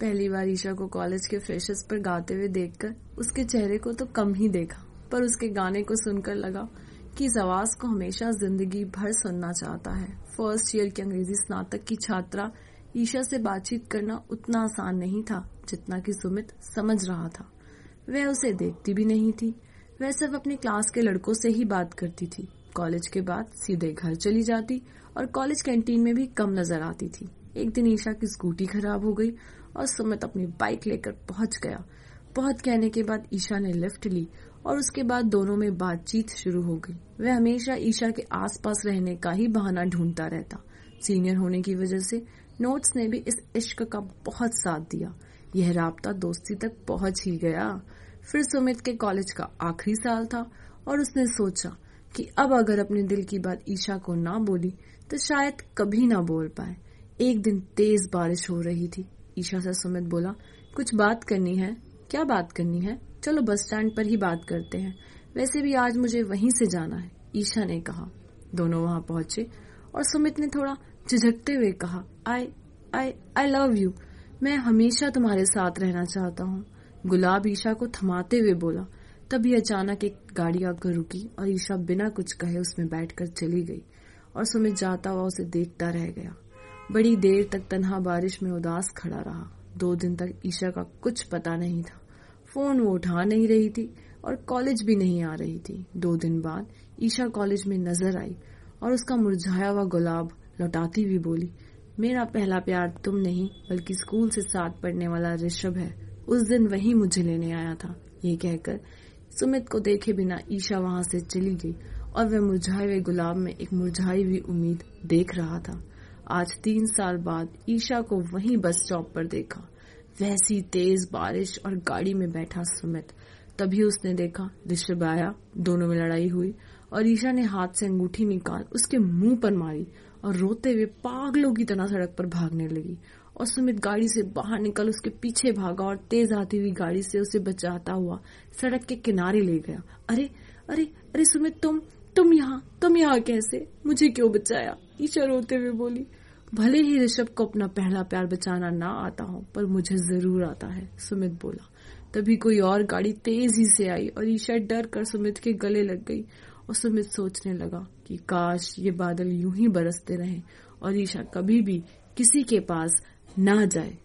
पहली बार ईशा को कॉलेज के फ्रेशर्स पर गाते हुए देखकर उसके चेहरे को तो कम ही देखा, पर उसके गाने को सुनकर लगा कि इस आवाज़ को हमेशा ज़िंदगी भर सुनना चाहता है। फ़र्स्ट ईयर की अंग्रेज़ी स्नातक की छात्रा ईशा से बातचीत करना उतना आसान नहीं था, जितना कि सुमित समझ रहा था। वह उसे देखती भी नहीं थी। वह सिर्फ़ अपने क्लास के लड़कों से ही बात करती थी। कॉलेज के बाद सीधे घर चली जाती और कॉलेज कैंटीन में भी कम नज़र आती थी। एक दिन ईशा की स्कूटी खराब हो गई और सुमित अपनी बाइक लेकर पहुँच गया। बहुत कहने के बाद ईशा ने लिफ्ट ली और उसके बाद दोनों में बातचीत शुरू हो गई। वह हमेशा ईशा के आसपास रहने का ही बहाना ढूंढता रहता। सीनियर होने की वजह से नोट्स ने भी इस इश्क का बहुत साथ दिया। यह राबता दोस्ती तक पहुँच ही गया। फिर सुमित के कॉलेज का आखिरी साल था और उसने सोचा कि अब अगर अपने दिल की बात ईशा को ना बोली तो शायद कभी ना बोल पाए। एक दिन तेज बारिश हो रही थी। ईशा से सुमित बोला, कुछ बात करनी है? क्या बात करनी है? चलो बस स्टैंड पर ही बात करते हैं। वैसे भी आज मुझे वहीं से जाना है, ईशा ने कहा। दोनों वहाँ पहुँचे और सुमित ने थोड़ा झिझकते हुए कहा आई आई आई लव यू मैं हमेशा तुम्हारे साथ रहना चाहता हूँ. गुलाब ईशा को थमाते हुए बोला। तभी अचानक एक गाड़ी आकर रुकी और ईशा बिना कुछ कहे उसमें बैठकर चली गई और सुमित जाता हुआ उसे देखता रह गया। बड़ी देर तक तनहा बारिश में उदास खड़ा रहा। दो दिन तक ईशा का कुछ पता नहीं था। फ़ोन वो उठा नहीं रही थी और कॉलेज भी नहीं आ रही थी। दो दिन बाद ईशा कॉलेज में नज़र आई और उसका मुरझाया हुआ गुलाब लौटाती हुई बोली, मेरा पहला प्यार तुम नहीं, बल्कि स्कूल से साथ पढ़ने वाला ऋषभ है। उस दिन वही मुझे लेने आया था। ये कहकर सुमित को देखे बिना ईशा वहाँ से चली गई और वह मुरझाए हुए गुलाब में एक मुरझाई हुई उम्मीद देख रहा था। आज तीन साल बाद ईशा को वहीं बस स्टॉप पर देखा। वैसी तेज बारिश और गाड़ी में बैठा सुमित। तभी उसने देखा ऋषभ आया, दोनों में लड़ाई हुई और ईशा ने हाथ से अंगूठी निकाल उसके मुँह पर मारी और रोते हुए पागलों की तरह सड़क पर भागने लगी और सुमित गाड़ी से बाहर निकल उसके पीछे भागा और तेज आती हुई गाड़ी से उसे बचाता हुआ सड़क के किनारे ले गया। अरे अरे अरे सुमित, तुम तुम यहाँ? तुम यहाँ कैसे? मुझे क्यों बचाया? ईशा रोते हुए बोली, भले ही ऋषभ को अपना पहला प्यार बचाना ना आता हो, पर मुझे ज़रूर आता है, सुमित बोला। तभी कोई और गाड़ी तेज़ी से आई और ईशा डर कर सुमित के गले लग गई और सुमित सोचने लगा कि काश ये बादल यूँ ही बरसते रहे और ईशा कभी भी किसी के पास ना जाए।